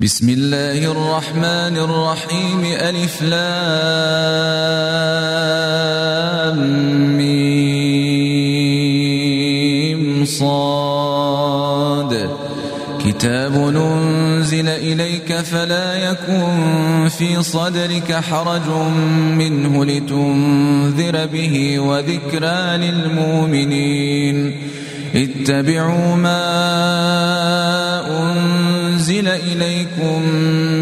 بسم الله الرحمن الرحيم ألف لام ميم صاد. كتاب أنزل إليك فلا يكن في صدرك حرج منه لتنذر به وذكرى للمؤمنين. اتبعوا ما أنزل إليكم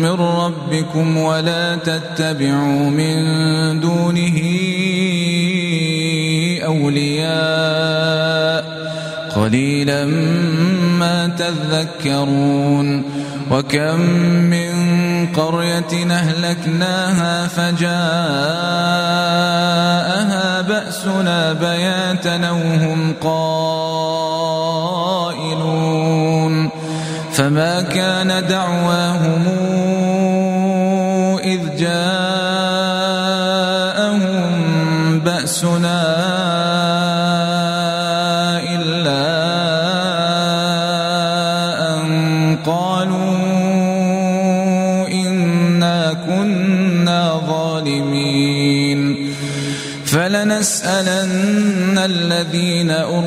من ربكم ولا تتبعوا من دونه أولياء قليلا ما تذكرون وكم من قرية أهلكناها فجاءها بأسنا بياتا وهم قائلون فما كان دعواهم إذ جاءهم بأسنا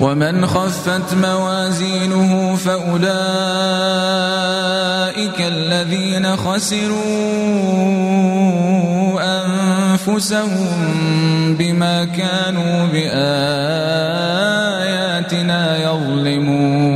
ومن خفت موازينه فأولئك الذين خسروا أنفسهم بما كانوا بآياتنا يظلمون.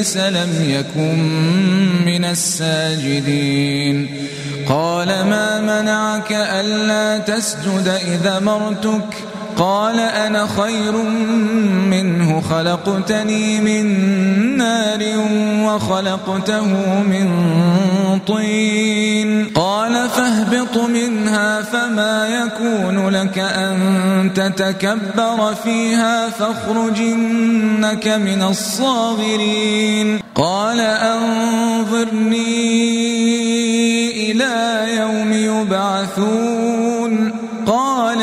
إبليس لم يكن من الساجدين. قال ما منعك ألا تسجد إذا مرتك؟ قال أنا خير منه خلقتني من نار وخلقته من طين. قال فاهبط منها فما يكون لك أن تتكبر فيها فاخرج إنك من الصاغرين. قال أنظرني إلى يوم يبعثون. قال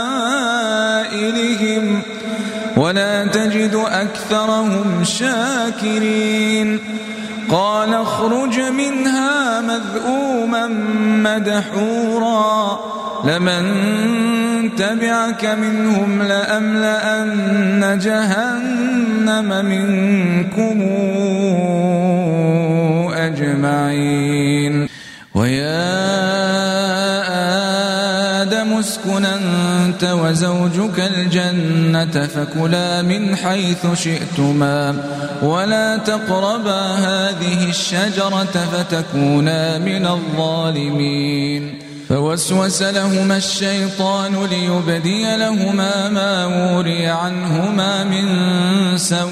تجد أكثرهم شاكرين. قال اخرج منها مذءوما مدحورا. لمن تبعك منهم لأملأن جهنم منكم أجمعين. ويا آدم اسكن أنت وزوجك الجنة فكلا من حيث شئتما ولا تقربا هذه الشجرة فتكونا من الظالمين. فوسوس لهما الشيطان ليبدي لهما ما وري عنهما من سوآتهما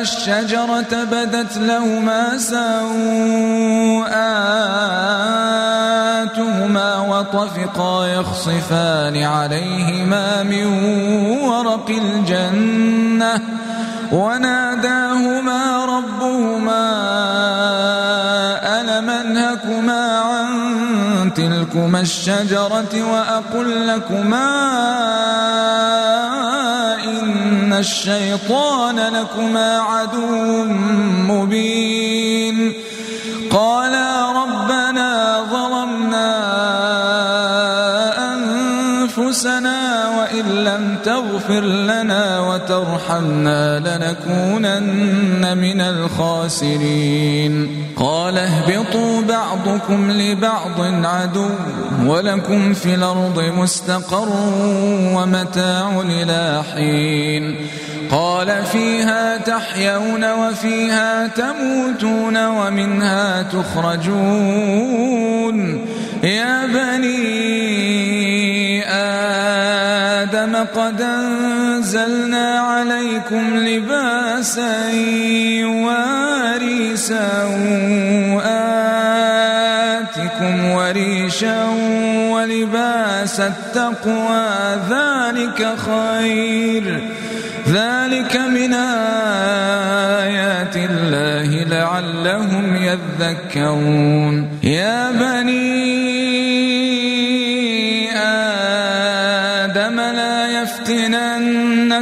الشجرة بدت لهما سوءاتهما وطفقا يخصفان عليهما من ورق الجنة وناداهما ربهما ألم أنهكما عن تلكما الشجرة وأقل لكما إن الشيطان لكما عدو مبين قالا ربنا ظلمنا أنفسنا تغفر لنا وترحمنا لنكونن من الخاسرين. قال اهبطوا بعضكم لبعض عدو ولكم في الأرض مستقر ومتاع إلى حين. قال فيها تحيون وفيها تموتون ومنها تخرجون. يا بني آدم قد أنزلنا عليكم لباسا يواري سوآتكم وريشا ولباس التقوى. ذلك خير. ذلك من آيات الله لعلهم يذكرون. يا بني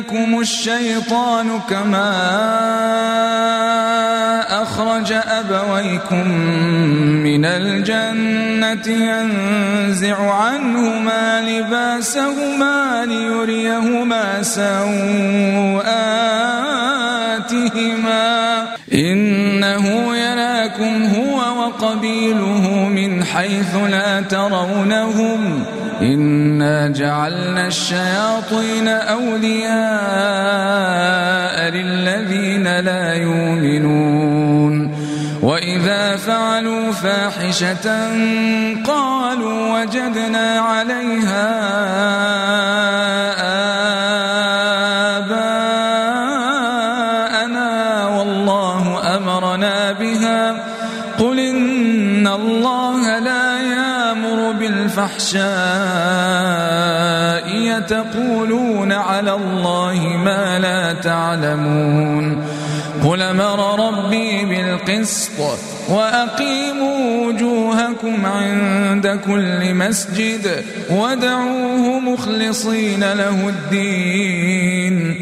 يفتننكم الشيطان كما أخرج أبويكم من الجنة ينزع عنهما لباسهما ليريهما سوآتهما إنه يراكم هو وقبيله من حيث لا ترونهم إنا جعلنا الشياطين أولياء للذين لا يؤمنون وإذا فعلوا فاحشة قالوا وجدنا عليها بالفحشاء يتقولون على الله ما لا تعلمون قل أمر ربي بالقسط وأقيموا وجوهكم عند كل مسجد ودعوه مخلصين له الدين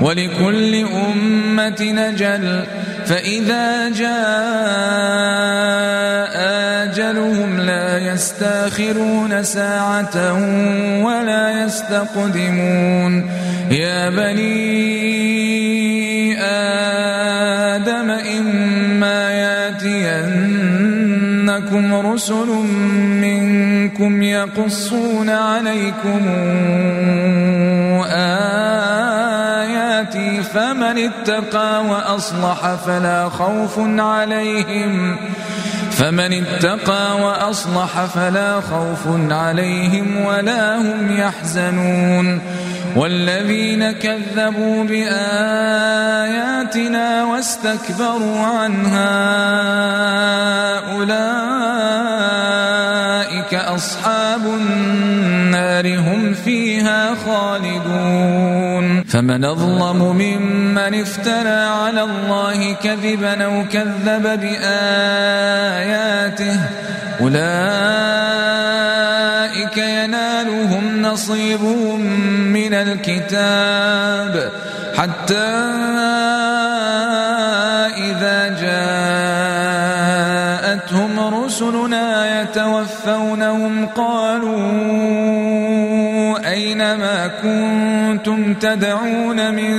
ولكل أمة نجل فإذا جاء أجلهم لا يستأخرون ساعة ولا يستقدمون. يا بني آدم إما ياتينكم رسل منكم يقصون عليكم آياتي فمن اتقى وأصلح فلا خوف عليهم. فمن اتقى وأصلح فلا خوف عليهم ولا هم يحزنون. والذين كذبوا بآياتنا واستكبروا عنها اولئك أصحاب النار هم فيها خالدون. فمن أظلم ممن افترى على الله كذبا أو كذب بآياته أولئك ينالهم نصيبهم من الكتاب. حتى إذا جاءتهم رسلنا يتوفونهم قالوا أين ما كنتم تدعون من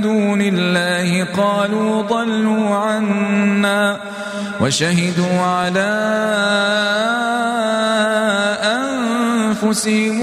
دون الله قالوا ضلوا عنا وشهدوا على أنفسهم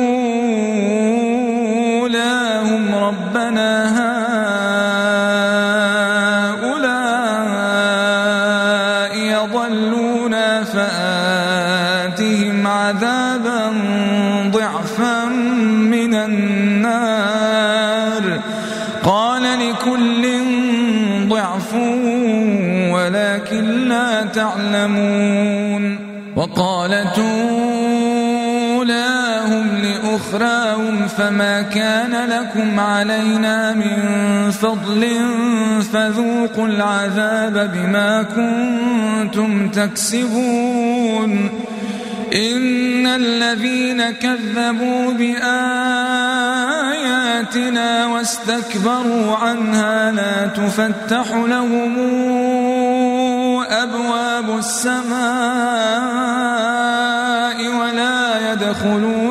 ربنا هؤلاء يضلونا فآتهم عذابا ضعفا من النار. قال لكل ضعف ولكن لا تعلمون. وقالت أولاهم لأخراهم فما كان لكم علينا من فضل فذوقوا العذاب بما كنتم تكسبون. إن الذين كذبوا بآياتنا واستكبروا عنها لا تفتح لهم أبواب السماء ولا يدخلون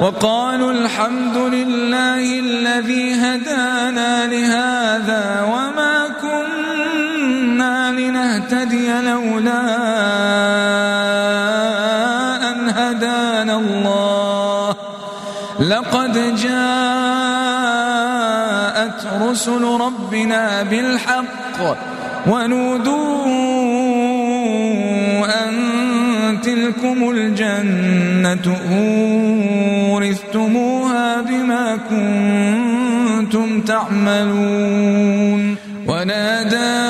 وقالوا الحمد لله الذي هدانا لهذا وما كنا لنهتدي لولا أن هدانا الله. لقد جاءت رسل ربنا بالحق ونودوا أن تلكم الجنة أورثتموها بما كنتم تعملون ونادى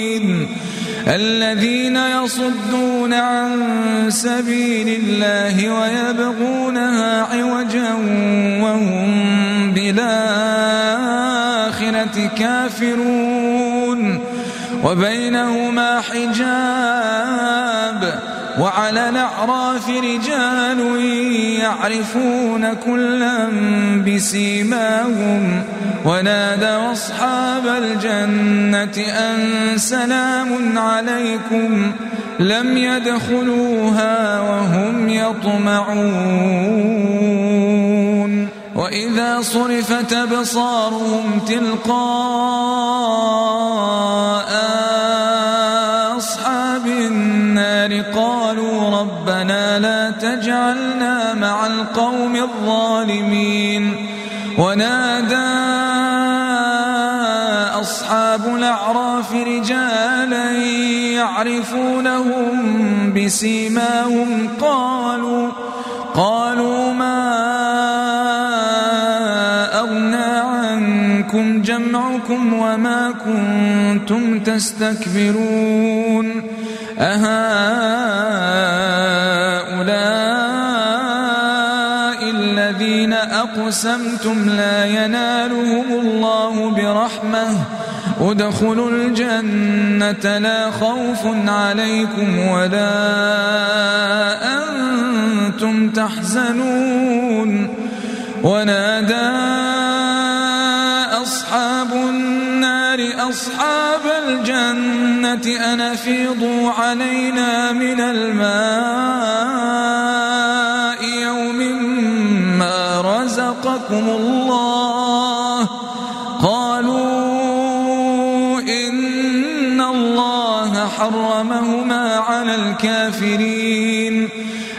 الذين يصدون عن سبيل الله ويبغونها عوجا وهم بالآخرة كافرون. وبينهما حجاب. وعلى الأعراف رجال يعرفون كلا بسيماهم. ونادوا أصحاب الجنة أن سلام عليكم. لم يدخلوها وهم يطمعون. وإذا صرفت أبصارهم تلقاء النار قالوا ربنا لا تجعلنا مع القوم الظالمين ونادى أصحاب الأعراف رجالا يعرفونهم بسيماهم قالوا قالوا ما أغنى عنكم جمعكم وما كنتم تستكبرون أهؤلاء الذين أقسمتم لا ينالهم الله برحمة. ادخلوا الجنة لا خوف عليكم ولا أنتم تحزنون. ونادى أصحاب النار أصحاب الجنة أن أفيضوا علينا من الماء يوم ما رزقكم الله حرمهما على الكافرين.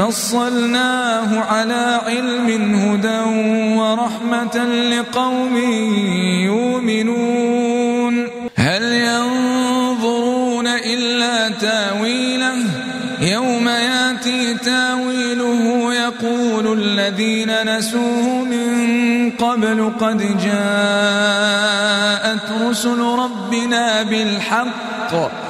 فصلناه على علم هدى ورحمة لقوم يؤمنون. هل ينظرون إلا تاويله؟ يوم يأتي تاويله يقول الذين نسوه من قبل قد جاءت رسل ربنا بالحق.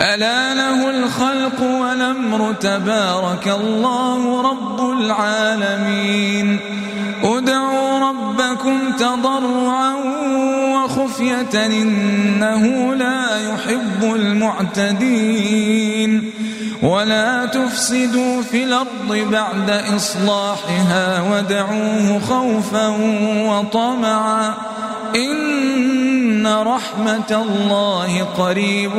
ألا له الخلق والأمر تبارك الله رب العالمين. ادعوا ربكم تضرعا وخفية إنه لا يحب المعتدين. ولا تفسدوا في الأرض بعد إصلاحها ودعوه خوفا وطمعا. إن رحمة الله قريب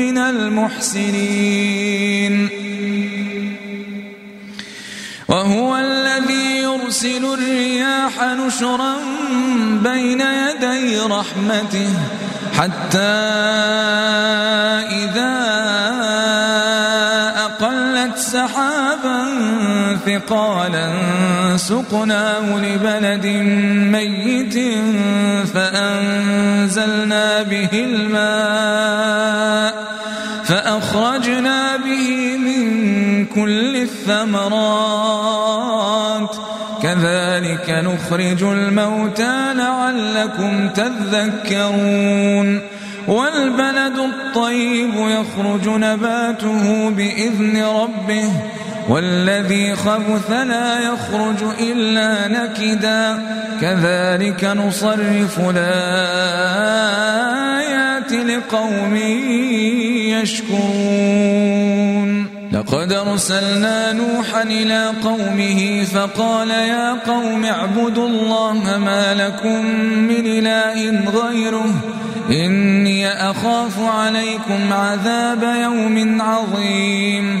من المحسنين. وهو الذي يرسل الرياح نشرا بين يدي رحمته حتى إذا أقلت سحابا ثقالا سقناه لبلد ميت فأنزلنا به الماء فأخرجنا به من كل الثمرات كذلك نخرج الموتى لعلكم تذكرون والبلد الطيب يخرج نباته بإذن ربه والذي خبث لا يخرج إلا نكدا. كذلك نصرف الآيات لقوم يشكرون. لقد أرسلنا نوحا إلى قومه فقال يا قوم اعبدوا الله ما لكم من إله غيره. إني أخاف عليكم عذاب يوم عظيم.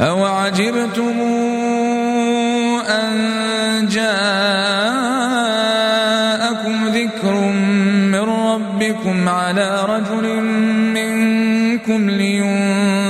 أو عجبتم أن جاءكم ذكر من ربكم على رجل منكم لينذركم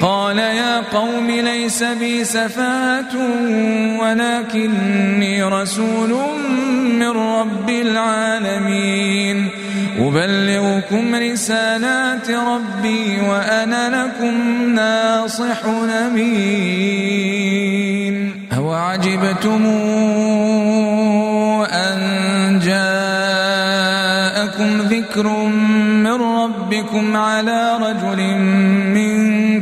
قال يا قوم ليس بي سفاهة ولكني رسول من رب العالمين. أبلغكم رسالات ربي وأنا لكم ناصح أمين. أو عجبتم أن جاءكم ذكر من ربكم على رجل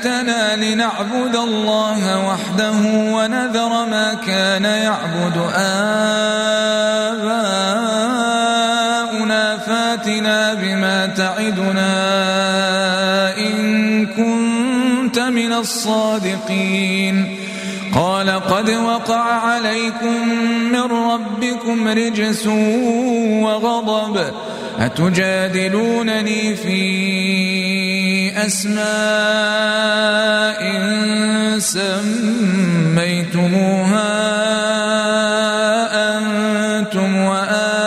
أجئتنا لنعبد الله وحده ونذر ما كان يعبد آباؤنا فاتنا بما تعدنا إن كنت من الصادقين قال قد وقع عليكم من ربكم رجس وغضب أتجادلونني في أسماء سميتموها أنتم وآباؤكم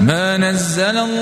ما نزل الله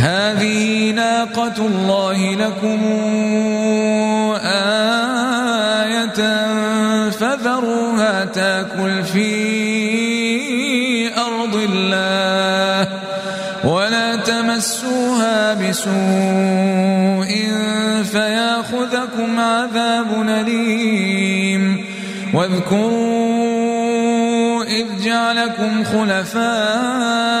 هذه ناقة الله لكم آية فذروها تاكل في أرض الله ولا تمسوها بسوء فياخذكم عذاب أليم واذكروا إذ جعلكم خلفاء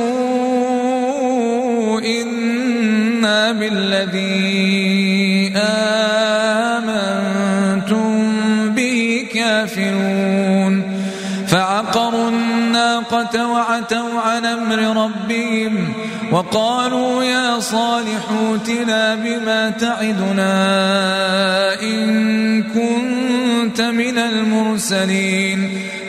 الناقة وعتوا عن أمر ربهم وقالوا يا صالح ائتنا بما تعدنا إن كنت من المرسلين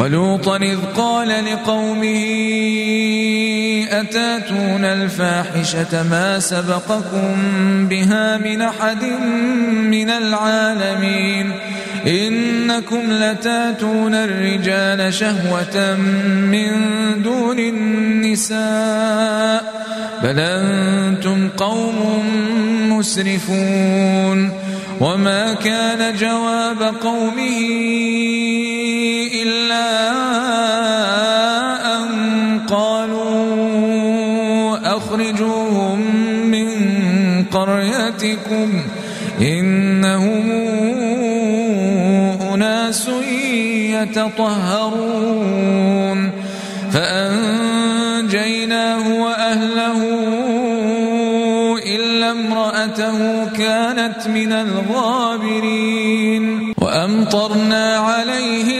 ولوطا إذ قال لقومه أتاتون الفاحشة ما سبقكم بها من أحد من العالمين إنكم لتاتون الرجال شهوة من دون النساء بل أنتم قوم مسرفون وما كان جواب قومه أن قالوا أخرجوهم من قريتكم إنهم أناس يتطهرون فأنجيناه وأهله إلا امرأته كانت من الغابرين وأمطرنا عليهم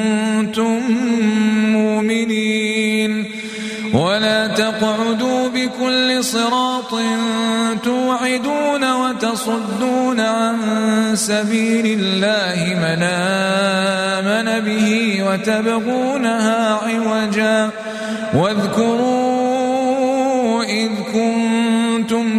ولا تقعدوا بكل صراط توعدون وتصدون عن سبيل الله من آمن به وتبغونها عوجا واذكروا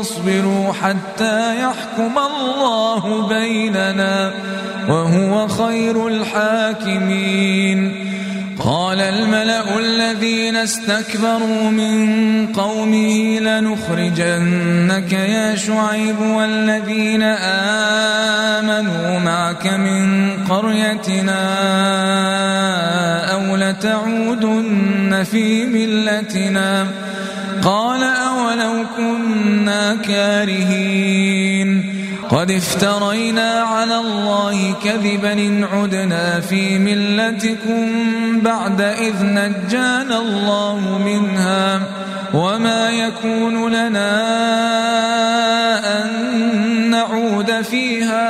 فاصبروا حتى يحكم الله بيننا وهو خير الحاكمين. قال الملأ الذين استكبروا من قومه لنخرجنك يا شعيب والذين آمنوا معك من قريتنا أو لتعودن في ملتنا قال أولو كنا كارهين. قد افترينا على الله كذبا إن عدنا في ملتكم بعد إذ نجانا الله منها وما يكون لنا أن نعود فيها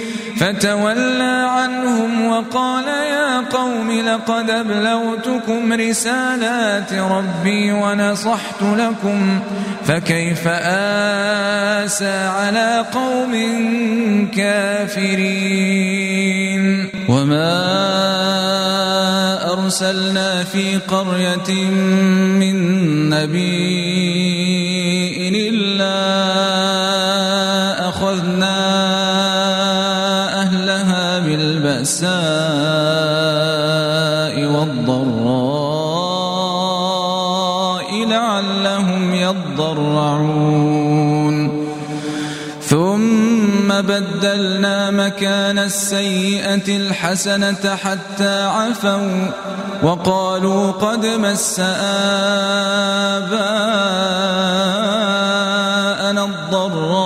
فتولى عنهم وقال يا قوم لقد أبلغتكم رسالات ربي ونصحت لكم فكيف آسى على قوم كافرين وما أرسلنا في قرية من نبي بالبأساء والضراء لعلهم يضرعون. ثم بدلنا مكان السيئة الحسنة حتى عفوا وقالوا قد مس آباءنا الضراء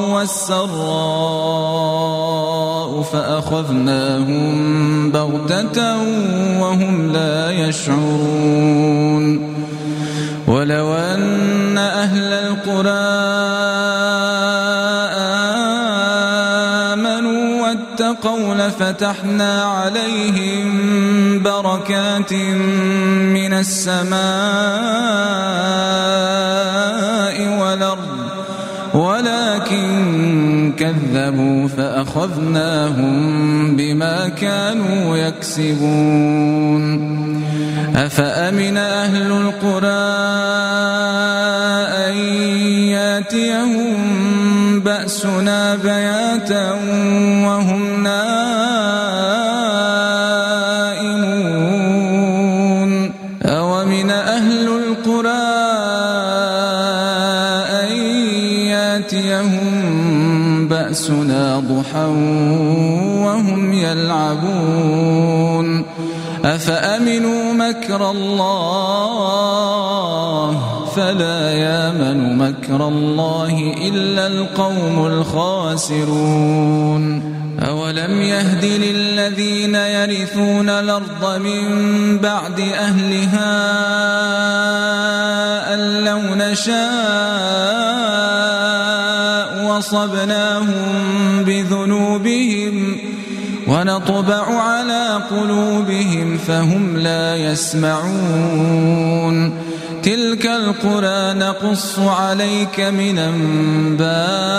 والسراء. فأخذناهم بغتة وهم لا يشعرون. ولو أن أهل القرى آمنوا واتقوا لفتحنا عليهم بركات من السماء والأرض. ولكن كذبوا فأخذناهم بما كانوا يكسبون. أفأمن أهل القرى أن ياتيهم بأسنا بياتا وهم ضحى وهم يلعبون. أفأمنوا مكر الله؟ فلا يامن مكر الله إلا القوم الخاسرون. أولم يهد للذين يرثون الأرض من بعد أهلها أن لو نشاء وصبناهم بذنوبهم ونطبع على قلوبهم فهم لا يسمعون. تلك القرى نقص عليك من أنبائها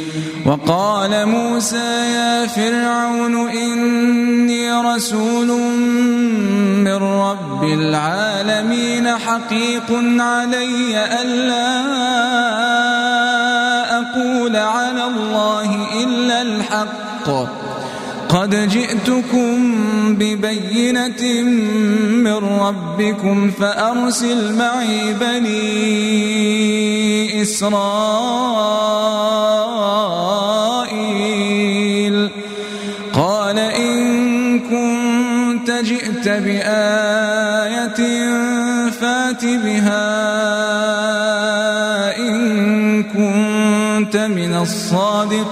وقال موسى يا فرعون إني رسول من رب العالمين حقيق علي ألا أقول على الله إلا الحق. قد جئتكم ببينة من ربكم فأرسل معي بني إسرائيل. قال إن كنت جئت بآية فات بها إن كنت من الصادقين.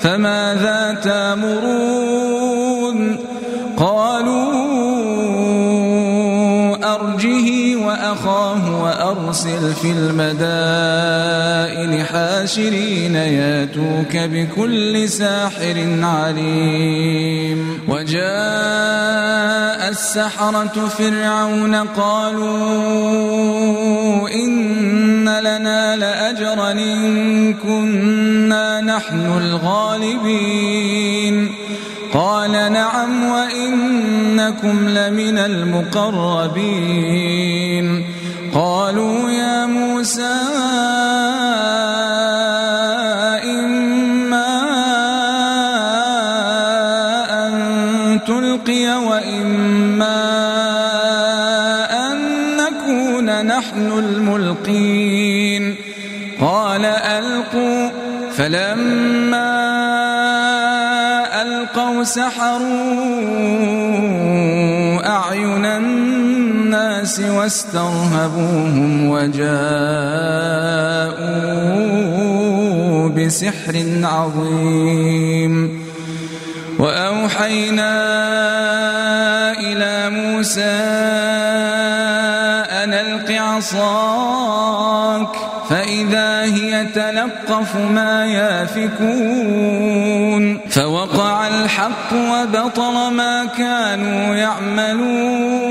فماذا تامرون؟ قالوا أرجه وأخاه. وأرسل في المدائن حاشرين ياتوك بكل ساحر عليم. وجاء السحرة فرعون قالوا إن لنا لأجرا إن كنا نحن الغالبين. قال نعم وإنكم لمن المقربين. قالوا يا موسى إما أن تلقي وإما أن نكون نحن الملقين. قال ألقوا. فلما ألقوا سحروا واسترهبوهم وجاءوا بسحر عظيم. وأوحينا إلى موسى أن ألق عصاك فإذا هي تلقف ما يافكون. فوقع الحق وبطل ما كانوا يعملون.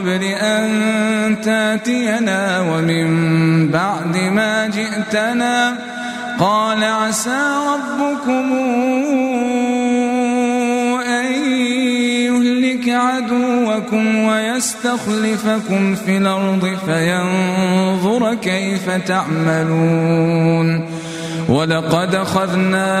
قبل أن تاتينا ومن بعد ما جئتنا قال عسى ربكم عدوكم ويستخلفكم في الأرض فينظر كيف تعملون ولقد أخذنا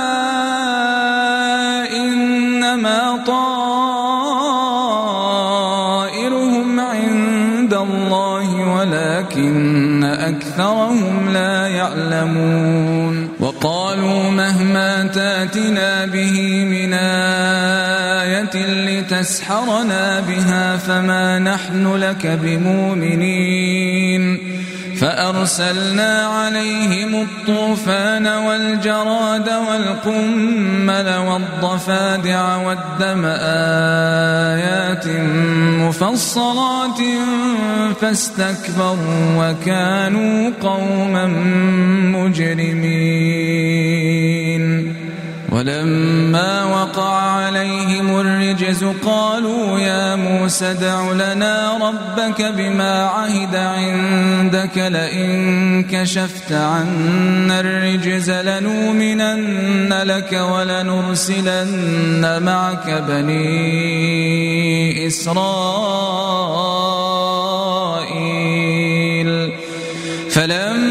أكثرهم لا يعلمون. وقالوا مهما تاتنا به من آية لتسحرنا بها فما نحن لك بمؤمنين. فأرسلنا عليهم الطوفان والجراد والقمل والضفادع والدم آيات مفصلات فاستكبروا وكانوا قوما مجرمين. ولما وقع عليهم الرجز قالوا يا موسى ادع لنا ربك بما عهد عندك لئن كشفت عنا الرجز لنؤمنن لك ولنرسلن معك بني إسرائيل. فلما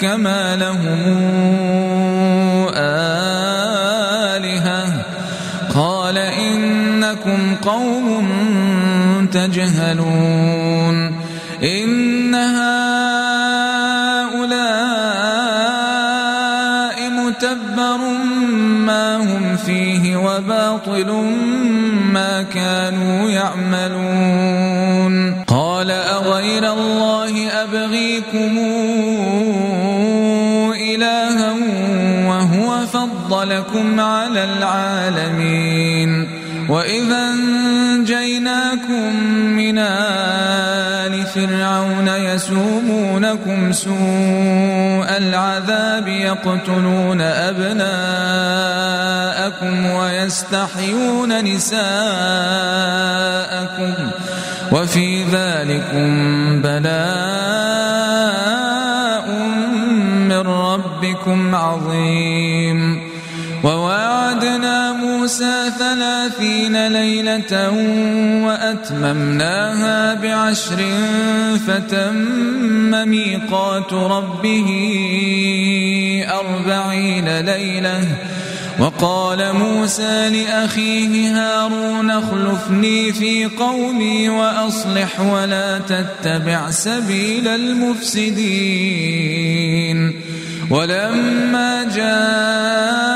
كما لهم آلهة. قال إنكم قوم تجهلون. إن هؤلاء متبر ما هم فيه وباطل ما كانوا يعملون. قال أغير الله أبغيكم فضلكم على العالمين. وإذا أنجيناكم من آل فرعون يسومونكم سوء العذاب يقتلون أبناءكم ويستحيون نساءكم وفي ذلكم بلاء من ربكم عظيم. وواعدنا موسى ثلاثين ليلة وأتممناها بعشر فتم ميقات ربه أربعين ليلة. وقال موسى لأخيه هارون اخلفني في قومي وأصلح ولا تتبع سبيل المفسدين. ولما جاء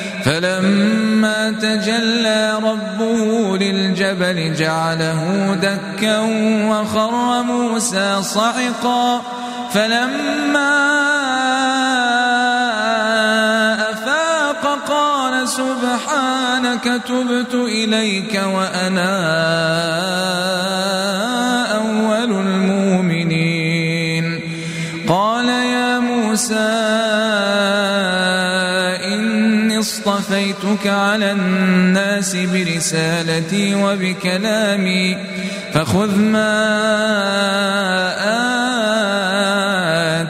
فلما تجلى ربه للجبل جعله دكا وخر موسى صعقا فلما أفاق قال سبحانك تبت إليك وأنا اصطفيتك على الناس برسالتي وبكلامي فخذ ما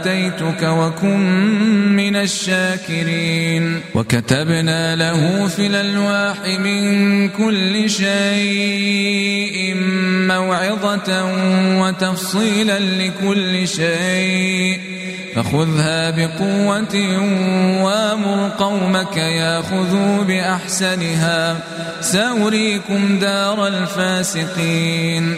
آتيتك وكن من الشاكرين. وكتبنا له في الألواح من كل شيء موعظة وتفصيلا لكل شيء. فخذها بقوة وامر قومك ياخذوا بأحسنها. سأريكم دار الفاسقين.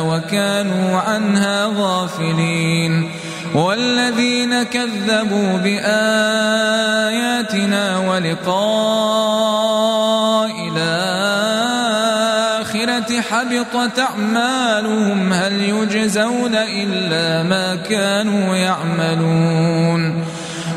وكانوا عنها غافلين والذين كذبوا بآياتنا ولقاء الآخرة حبطت أعمالهم هل يجزون إلا ما كانوا يعملون؟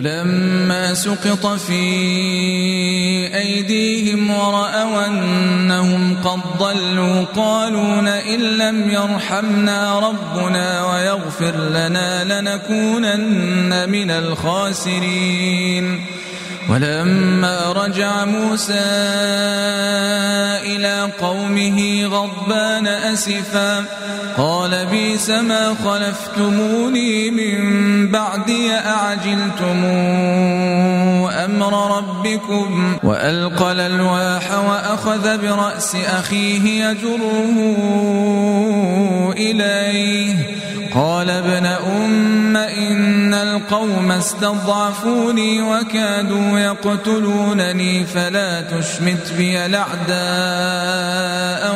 ولما سقط في أيديهم ورأوا أنهم قد ضلوا قالوا لئن لم يرحمنا ربنا ويغفر لنا لنكونن من الخاسرين ولما رجع موسى إلى قومه غضبان أسفا قال بيس ما خلفتموني من بعدي أعجلتم أمر ربكم؟ وألقى الألواح وأخذ برأس أخيه يجره إليه. قال ابن أم إن القوم استضعفوني وكادوا يقتلونني فلا تشمت بي الأعداء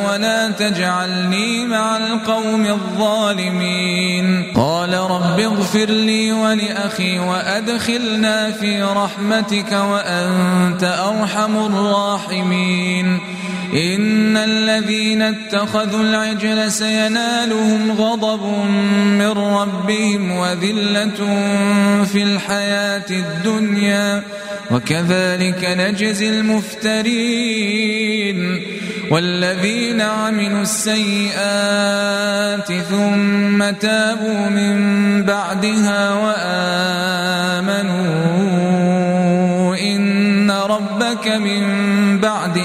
ولا تجعلني مع القوم الظالمين. قال رب اغفر لي ولأخي وأدخلنا في رحمتك وأنت أرحم الراحمين. إن الذين اتخذوا العجل سينالهم غضب من ربهم وذلة في الحياة الدنيا وكذلك نجزي المفترين والذين عملوا السيئات ثم تابوا من بعدها وآمنوا إن ربك من بعدها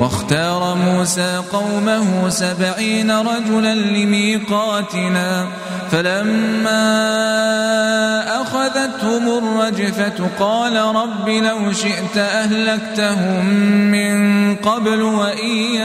واختار موسى قومه سبعين رجلا لميقاتنا فلما أخذتهم الرجفة قال رب لو شئت أهلكتهم من قبل وإياي.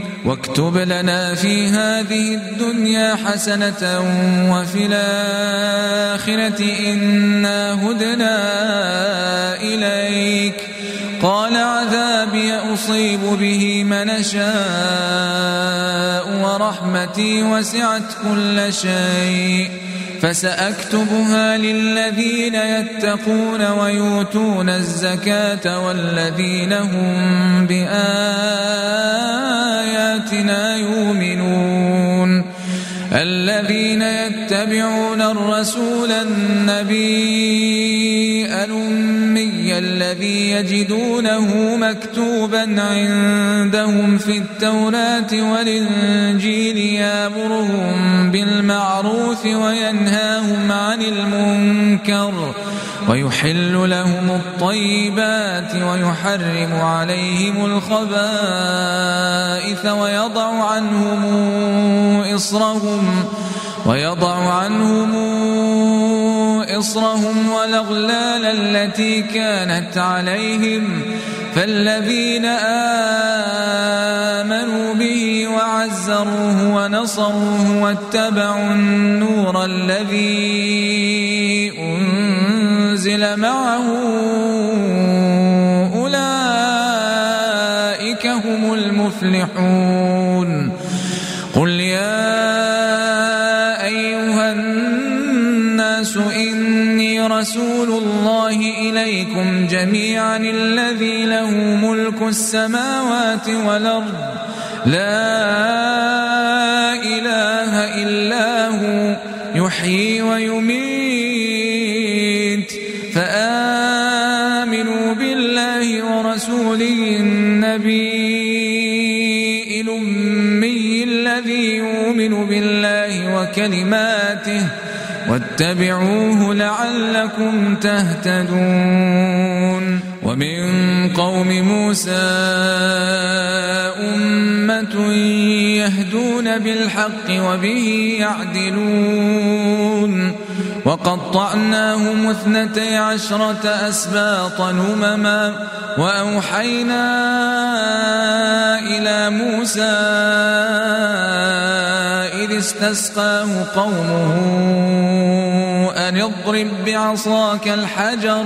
واكتب لنا في هذه الدنيا حسنة وفي الآخرة إنا هدنا إليك. قال عذابي أصيب به من شاء ورحمتي وسعت كل شيء. فسأكتبها للذين يتقون ويؤتون الزكاة والذين هم بآياتنا يؤمنون. الذين يتبعون الرسول النبي الذي يجدونه مكتوبا عندهم في التوراة والإنجيل يامرهم بالمعروف وينهاهم عن المنكر ويحل لهم الطيبات ويحرم عليهم الخبائث ويضع عنهم إصرهم ويضع عنهم إصرهم والأغلال التي كانت عليهم. فالذين آمنوا به وعزروه ونصروه واتبعوا النور الذي أنزل معه أولئك هم المفلحون. رسول الله إليكم جميعا الذي له ملك السماوات والأرض. لا إله إلا هو يحيي ويميت. فآمنوا بالله ورسوله النبي الأمي الذي يؤمن بالله وكلماته واتبعوه لعلكم تهتدون. ومن قوم موسى أمة يهدون بالحق وبه يعدلون. وقطعناهم اثنتي عشرة أسباط أمما. وأوحينا إلى موسى إذ استسقاه قومه أن اضرب بعصاك الحجر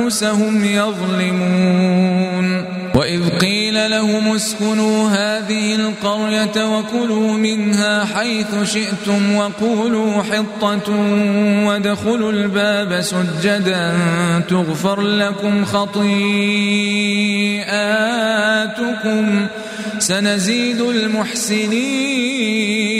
أنفسهم يظلمون. وإذ قيل لهم اسكنوا هذه القرية وكلوا منها حيث شئتم وقولوا حطة وادخلوا الباب سجدا تغفر لكم خطيئاتكم. سنزيد المحسنين.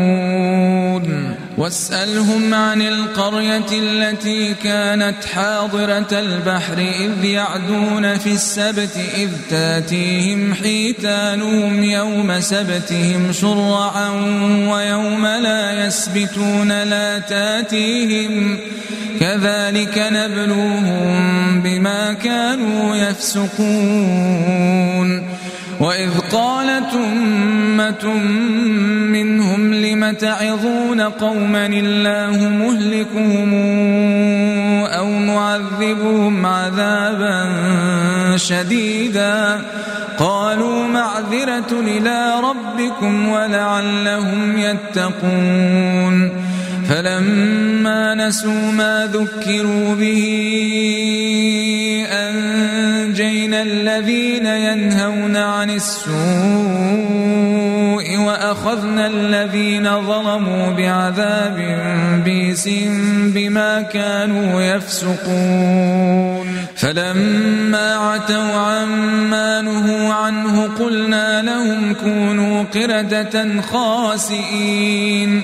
واسألهم عن القرية التي كانت حاضرة البحر إذ يعدون في السبت إذ تاتيهم حيتانهم يوم سبتهم شرعا ويوم لا يسبتون لا تاتيهم كذلك نبلوهم بما كانوا يفسقون وإذ قالت أمة منهم لم تعظون قوما الله مهلكهم أو معذبهم عذابا شديدا قالوا معذرة إلى ربكم ولعلهم يتقون فلما نسوا ما ذكروا به أنجينا الذين ينهون عن السوء وأخذنا الذين ظلموا بعذاب بيس بما كانوا يفسقون. فلما عتوا عما نهوا عنه قلنا لهم كونوا قردة خاسئين.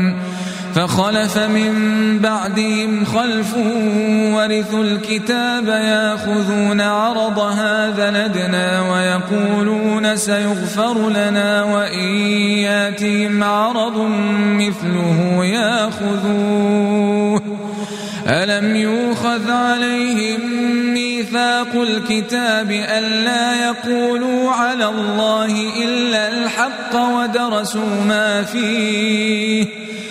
فخلف من بعدهم خلف ورثوا الكتاب ياخذون عرض هذا ندنا ويقولون سيغفر لنا وإن ياتهم عرض مثله ياخذوه. ألم يوخذ عليهم ميثاق الكتاب ألا يقولوا على الله إلا الحق ودرسوا ما فيه؟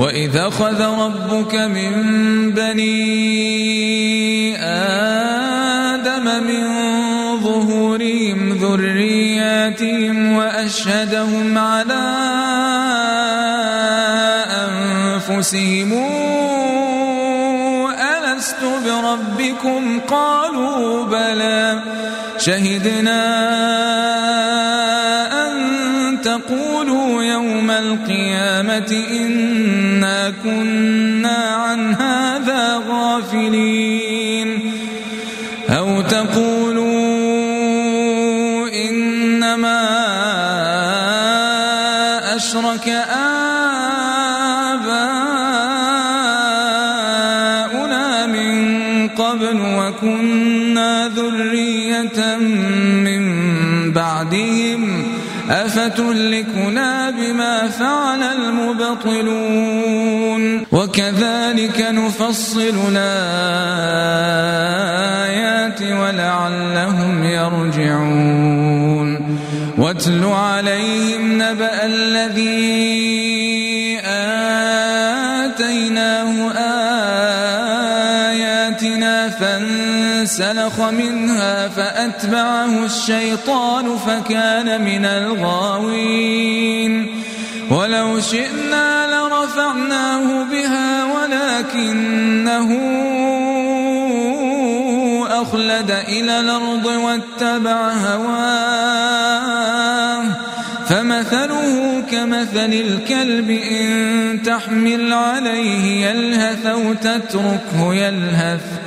وإذ أخذ ربك من بني آدم من ظهورهم ذرياتهم وأشهدهم على أنفسهم ألست بربكم قالوا بلى شهدنا أن تقولوا يوم القيامة إنا كنا عن هذا غافلين. أو تقولوا إنما أشرك آباؤنا من قبل وكنا ذرية من بعدهم. أفتهلكنا بما فعل المبطلون؟ وكذلك نفصل الآيات ولعلهم يرجعون. واتل عليهم نبأ الذي آتيناه آياتنا فانسلخ منها فأتبعه الشيطان فكان من الغاوين. ولو شئنا لرفعناه بها ولكنه أخلد إلى الأرض واتبع هواه. فمثله كمثل الكلب إن تحمل عليه يلهث أو تتركه يلهث.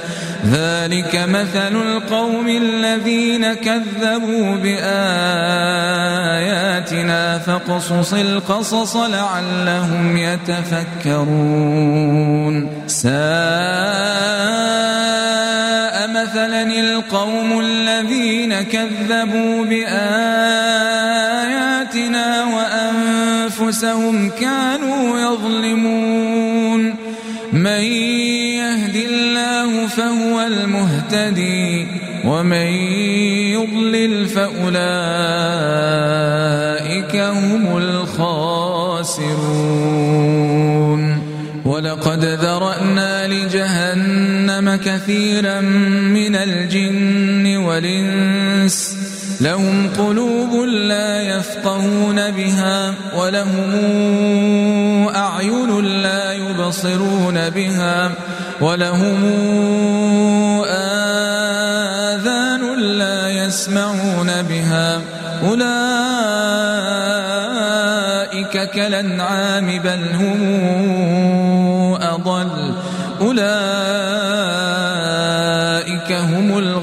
ذلك مثل القوم الذين كذبوا بآياتنا فاقصص القصص لعلهم يتفكرون. ساء مثلا القوم الذين كذبوا بآياتنا وأنفسهم كانوا يظلمون. فهو المهتدي ومن يضلل فأولئك هم الخاسرون. ولقد ذرأنا لجهنم كثيرا من الجن والإنس. لهم قلوب لا يفقهون بها ولهم أعين لا يبصرون بها. ولهم آذان لا يسمعون بها. أولئك كالأنعام بل هم أضل. أولئك هم الغافلون.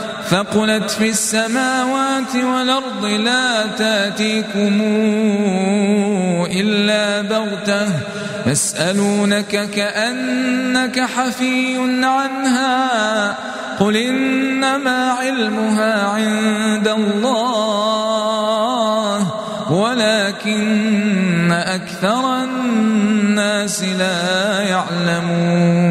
ثقلت في السماوات والأرض لا تأتيكم إلا بغتة يسألونك كأنك حفي عنها قل إنما علمها عند الله ولكن أكثر الناس لا يعلمون.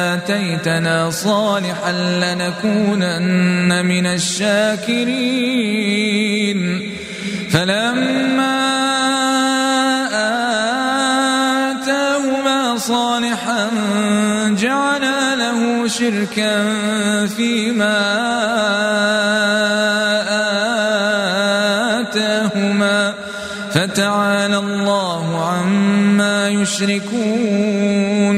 آتيتنا صالحا لنكونن من الشاكرين. فلما آتاهما صالحا جعلا له شركا فيما آتاهما. فتعالى الله عما يشركون.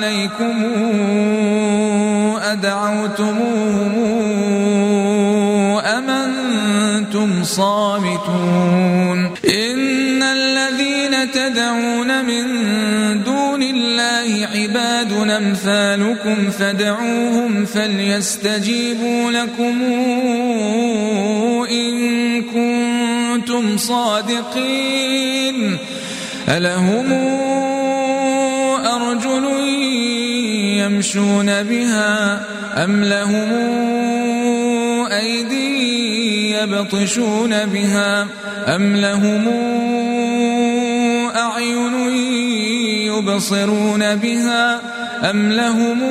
عليكم أدعوتموهم أم أنتم صامتون إن الذين تدعون من دون الله عباد أمثالكم فدعوهم فليستجيبوا لكم إن كنتم صادقين ألهم يمشون بها أم لهم أيدي يبطشون بها أم لهم أعين يبصرون بها أم لهم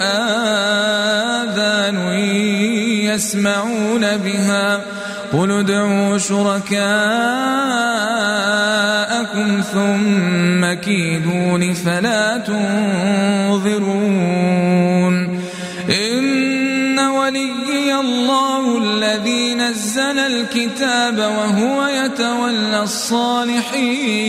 آذان يسمعون بها قل ادعوا شركاءكم ثم كيدون فلا تنظرون إن وليي الله الذي نزل الكتاب وهو يتولى الصالحين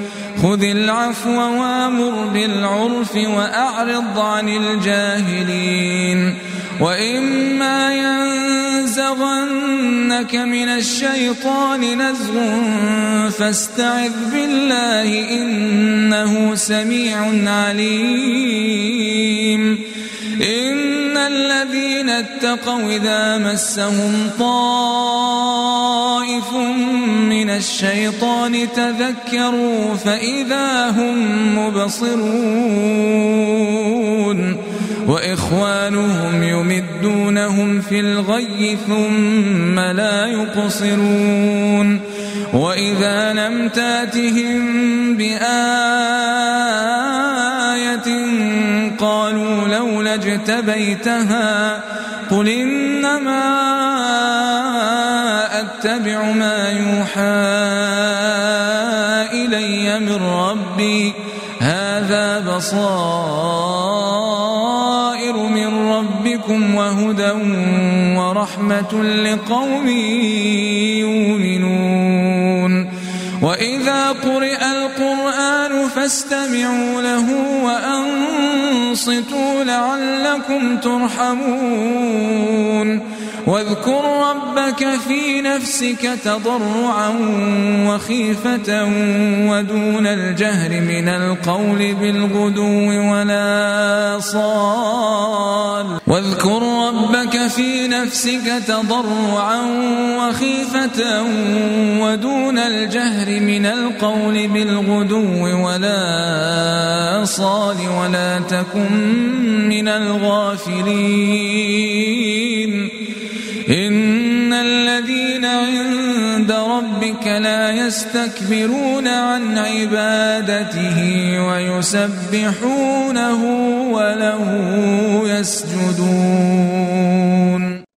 خذ العفو وامر بالعرف وأعرض عن الجاهلين وإما ينزغنك من الشيطان نزغ فاستعذ بالله إنه سميع عليم إن الذين اتقوا إذا مسهم طائف من الشيطان تذكروا فإذا هم مبصرون وإخوانهم يمدونهم في الغي ثم لا يقصرون وإذا لم تاتهم بآية اجتبيتها قل إنما أتبع ما يوحى إلي من ربي. هذا بصائر من ربكم وهدى ورحمة لقوم يؤمنون. فاستمعوا له وأنصتوا لعلكم ترحمون. واذكر ربك في نفسك تضرعا وخيفة ودون الجهر من القول بالغدو ولا صال. واذكر ربك في نفسك تضرعا وخيفة ودون الجهر من القول بالغدو ولا صال. ولا تكن من الغافلين. عند ربك لا يستكبرون عن عبادته ويسبحونه وله يسجدون.